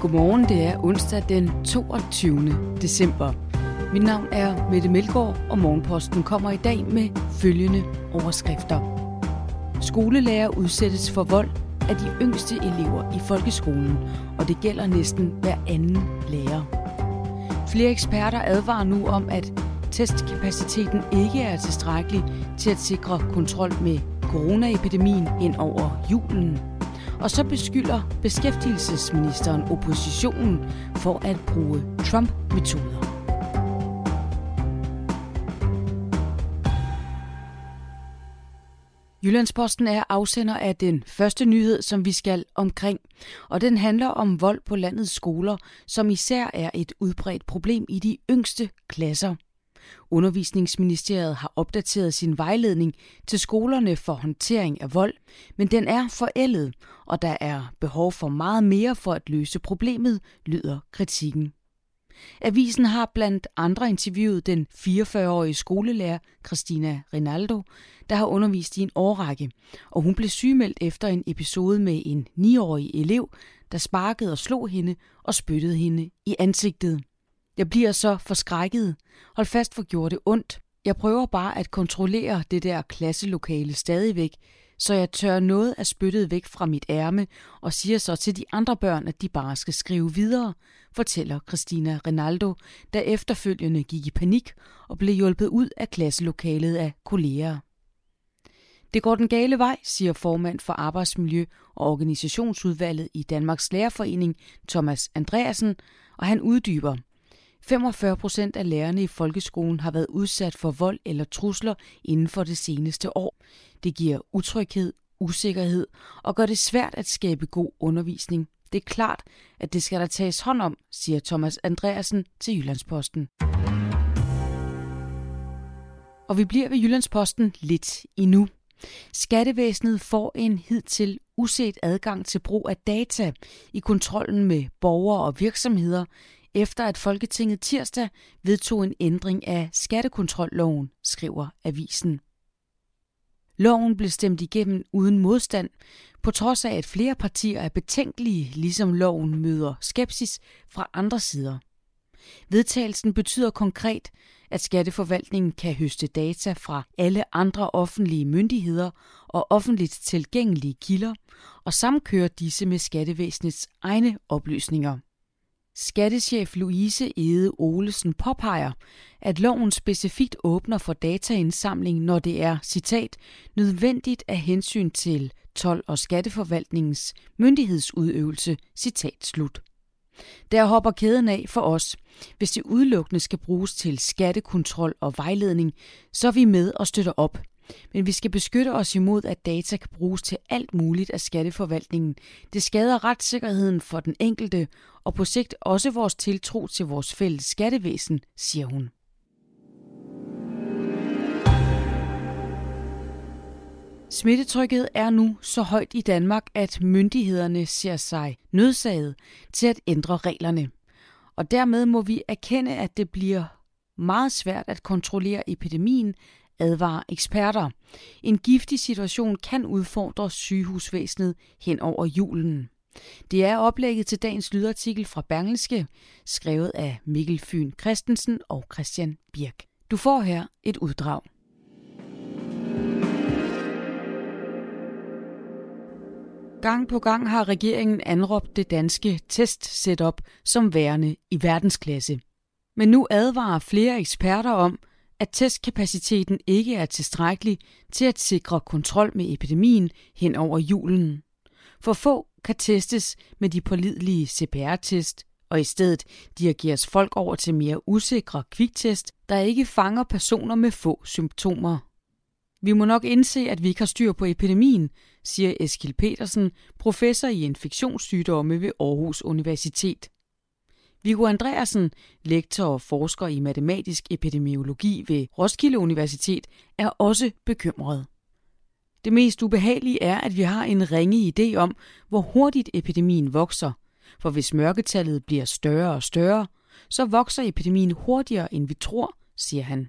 Godmorgen, det er onsdag den 22. december. Mit navn er Mette Melgaard, og Morgenposten kommer i dag med følgende overskrifter. Skolelærer udsættes for vold af de yngste elever i folkeskolen, og det gælder næsten hver anden lærer. Flere eksperter advarer nu om, at testkapaciteten ikke er tilstrækkelig til at sikre kontrol med coronaepidemien ind over julen. Og så beskylder beskæftigelsesministeren oppositionen for at bruge Trump-metoder. Jyllandsposten er afsender af den første nyhed, som vi skal omkring, og den handler om vold på landets skoler, som især er et udbredt problem i de yngste klasser. Undervisningsministeriet har opdateret sin vejledning til skolerne for håndtering af vold, men den er forældet, og der er behov for meget mere for at løse problemet, lyder kritikken. Avisen har blandt andre interviewet den 44-årige skolelærer Christina Rinaldo, der har undervist i en årrække, og hun blev sygemeldt efter en episode med en 9-årig elev, der sparkede og slog hende og spyttede hende i ansigtet. Jeg bliver så forskrækket. Hold fast for gjorde det ondt. Jeg prøver bare at kontrollere det der klasselokale stadigvæk, så jeg tør noget af spyttet væk fra mit ærme og siger så til de andre børn, at de bare skal skrive videre, fortæller Christina Rinaldo, der efterfølgende gik i panik og blev hjulpet ud af klasselokalet af kolleger. Det går den gale vej, siger formand for Arbejdsmiljø- og Organisationsudvalget i Danmarks Lærerforening, Thomas Andreasen, og han uddyber – 45 procent af lærerne i folkeskolen har været udsat for vold eller trusler inden for det seneste år. Det giver utryghed, usikkerhed og gør det svært at skabe god undervisning. Det er klart, at det skal der tages hånd om, siger Thomas Andreasen til Jyllandsposten. Og vi bliver ved Jyllandsposten lidt endnu. Skattevæsenet får en hidtil uset adgang til brug af data i kontrollen med borgere og virksomheder, efter at Folketinget tirsdag vedtog en ændring af skattekontrolloven, skriver avisen. Loven blev stemt igennem uden modstand, på trods af at flere partier er betænkelige, ligesom loven møder skepsis fra andre sider. Vedtagelsen betyder konkret, at skatteforvaltningen kan høste data fra alle andre offentlige myndigheder og offentligt tilgængelige kilder og samkøre disse med skattevæsenets egne oplysninger. Skattechef Louise Ede Olesen påpeger, at loven specifikt åbner for dataindsamling, når det er, citat, nødvendigt af hensyn til tolv- og skatteforvaltningens myndighedsudøvelse, citat slut. Der hopper kæden af for os. Hvis det udelukkende skal bruges til skattekontrol og vejledning, så er vi med og støtter op. Men vi skal beskytte os imod, at data kan bruges til alt muligt af skatteforvaltningen. Det skader retssikkerheden for den enkelte, og på sigt også vores tiltro til vores fælles skattevæsen, siger hun. Smittetrykket er nu så højt i Danmark, at myndighederne ser sig nødsaget til at ændre reglerne. Og dermed må vi erkende, at det bliver meget svært at kontrollere epidemien, advarer eksperter. En giftig situation kan udfordre sygehusvæsenet hen over julen. Det er oplægget til dagens lydartikel fra Berlingske, skrevet af Mikkel Fyn Christensen og Christian Birk. Du får her et uddrag. Gang på gang har regeringen anråbt det danske test-setup som værende i verdensklasse. Men nu advarer flere eksperter om, at testkapaciteten ikke er tilstrækkelig til at sikre kontrol med epidemien hen over julen. For få kan testes med de pålidelige CPR-test, og i stedet dirigeres folk over til mere usikre kviktest, der ikke fanger personer med få symptomer. Vi må nok indse, at vi ikke har styr på epidemien, siger Eskil Petersen, professor i infektionssygdomme ved Aarhus Universitet. Viggo Andreasen, lektor og forsker i matematisk epidemiologi ved Roskilde Universitet, er også bekymret. Det mest ubehagelige er, at vi har en ringe idé om, hvor hurtigt epidemien vokser. For hvis mørketallet bliver større og større, så vokser epidemien hurtigere, end vi tror, siger han.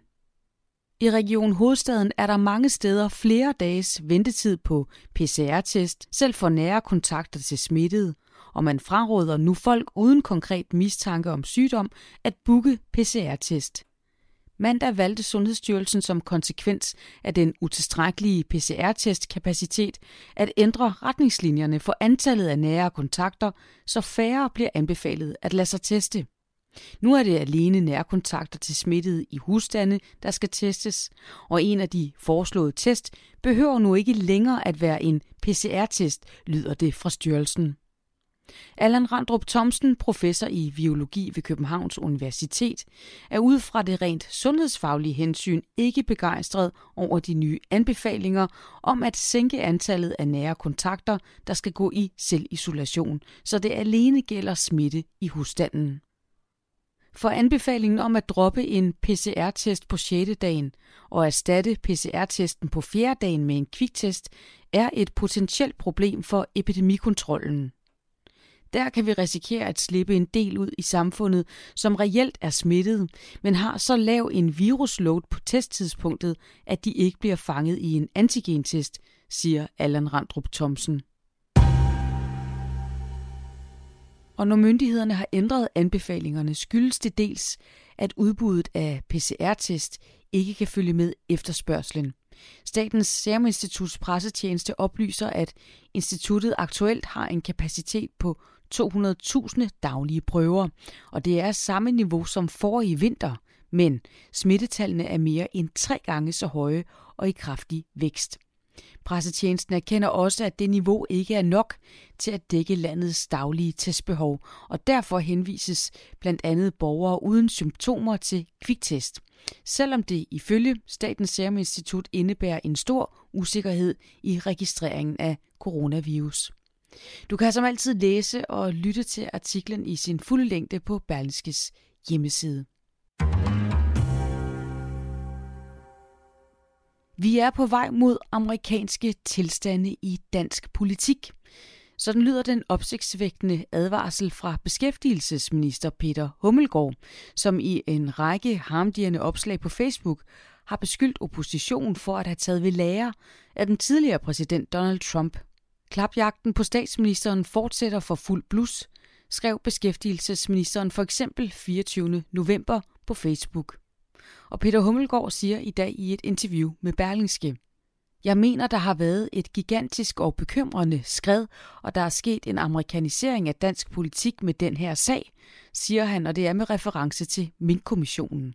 I Region Hovedstaden er der mange steder flere dages ventetid på PCR-test, selv for nære kontakter til smittede, og man fraråder nu folk uden konkret mistanke om sygdom at booke PCR-test. Mandag valgte Sundhedsstyrelsen som konsekvens af den utilstrækkelige PCR-testkapacitet at ændre retningslinjerne for antallet af nære kontakter, så færre bliver anbefalet at lade sig teste. Nu er det alene nærkontakter til smittede i husstande, der skal testes, og en af de foreslåede test behøver nu ikke længere at være en PCR-test, lyder det fra styrelsen. Allan Randrup Thomsen, professor i biologi ved Københavns Universitet, er ud fra det rent sundhedsfaglige hensyn ikke begejstret over de nye anbefalinger om at sænke antallet af nære kontakter, der skal gå i selvisolation, så det alene gælder smitte i husstanden. For anbefalingen om at droppe en PCR-test på 6. dagen og erstatte PCR-testen på 4. dagen med en kviktest er et potentielt problem for epidemikontrollen. Der kan vi risikere at slippe en del ud i samfundet, som reelt er smittet, men har så lav en virusload på testtidspunktet, at de ikke bliver fanget i en antigentest, siger Allan Randrup Thomsen. Og når myndighederne har ændret anbefalingerne, skyldes det dels, at udbuddet af PCR-test ikke kan følge med efterspørgselen. Statens Serum Instituts pressetjeneste oplyser, at instituttet aktuelt har en kapacitet på 200.000 daglige prøver, og det er samme niveau som forrige vinter, men smittetallene er mere end tre gange så høje og i kraftig vækst. Pressetjenesten erkender også, at det niveau ikke er nok til at dække landets daglige testbehov, og derfor henvises blandt andet borgere uden symptomer til kviktest. Selvom det ifølge Statens Serum Institut indebærer en stor usikkerhed i registreringen af coronavirus. Du kan som altid læse og lytte til artiklen i sin fulde længde på Berlingskes hjemmeside. Vi er på vej mod amerikanske tilstande i dansk politik. Sådan lyder den opsigtsvækkende advarsel fra beskæftigelsesminister Peter Hummelgaard, som i en række harmdierende opslag på Facebook har beskyldt oppositionen for at have taget ved lære af den tidligere præsident Donald Trump. Klapjagten på statsministeren fortsætter for fuld blus, skrev beskæftigelsesministeren for eksempel 24. november på Facebook. Og Peter Hummelgaard siger i dag i et interview med Berlingske. Jeg mener, der har været et gigantisk og bekymrende skred, og der er sket en amerikanisering af dansk politik med den her sag, siger han, og det er med reference til Mink-kommissionen.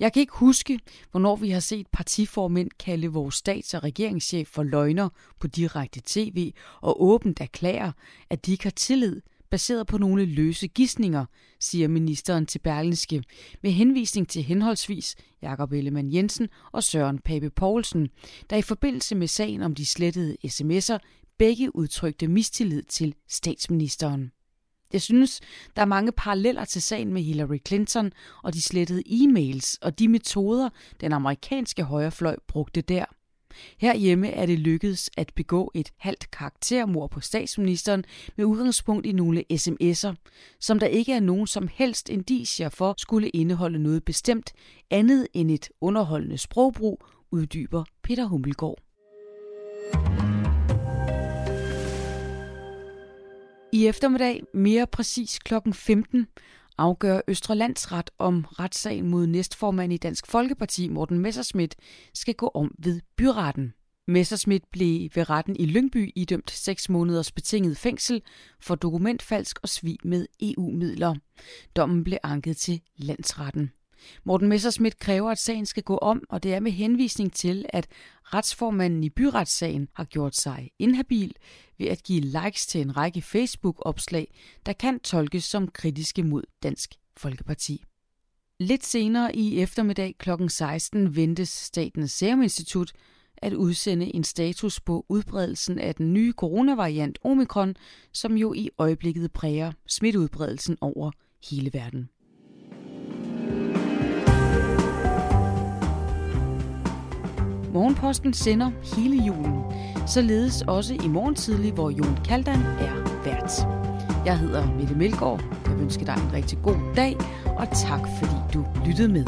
Jeg kan ikke huske, hvornår vi har set partiformænd kalde vores stats- og regeringschef for løgner på direkte tv og åbent erklære, at de ikke har tillid baseret på nogle løse gissninger, siger ministeren til Berlinske, med henvisning til henholdsvis Jakob Ellemann Jensen og Søren Pape Poulsen, der i forbindelse med sagen om de slettede sms'er begge udtrykte mistillid til statsministeren. Jeg synes, der er mange paralleller til sagen med Hillary Clinton og de slettede e-mails og de metoder, den amerikanske højrefløj brugte der. Herhjemme er det lykkedes at begå et halvt karaktermord på statsministeren med udgangspunkt i nogle sms'er, som der ikke er nogen som helst indicier for skulle indeholde noget bestemt andet end et underholdende sprogbrug, uddyber Peter Hummelgaard. I eftermiddag, mere præcis kl. 15, afgør Østre Landsret om retssagen mod næstformand i Dansk Folkeparti, Morten Messerschmidt, skal gå om ved byretten. Messerschmidt blev ved retten i Lyngby idømt 6 måneders betinget fængsel for dokumentfalsk og svig med EU-midler. Dommen blev anket til landsretten. Morten Messerschmidt kræver, at sagen skal gå om, og det er med henvisning til, at retsformanden i byretssagen har gjort sig inhabil ved at give likes til en række Facebook-opslag, der kan tolkes som kritiske mod Dansk Folkeparti. Lidt senere i eftermiddag kl. 16 ventes Statens Serum Institut at udsende en status på udbredelsen af den nye coronavariant Omikron, som jo i øjeblikket præger smitteudbredelsen over hele verden. Morgenposten sender hele julen, således også i morgen tidlig, hvor Jon Kaldan er vært. Jeg hedder Mette Melgaard. Jeg ønsker dig en rigtig god dag, og tak fordi du lyttede med.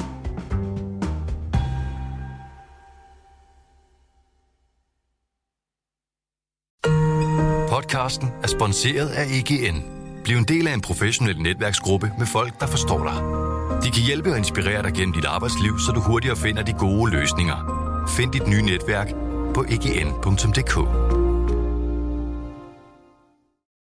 Podcasten er sponsoreret af EGN. Bliv en del af en professionel netværksgruppe med folk, der forstår dig. De kan hjælpe og inspirere dig gennem dit arbejdsliv, så du hurtigere finder de gode løsninger. Find dit nye netværk på egn.dk.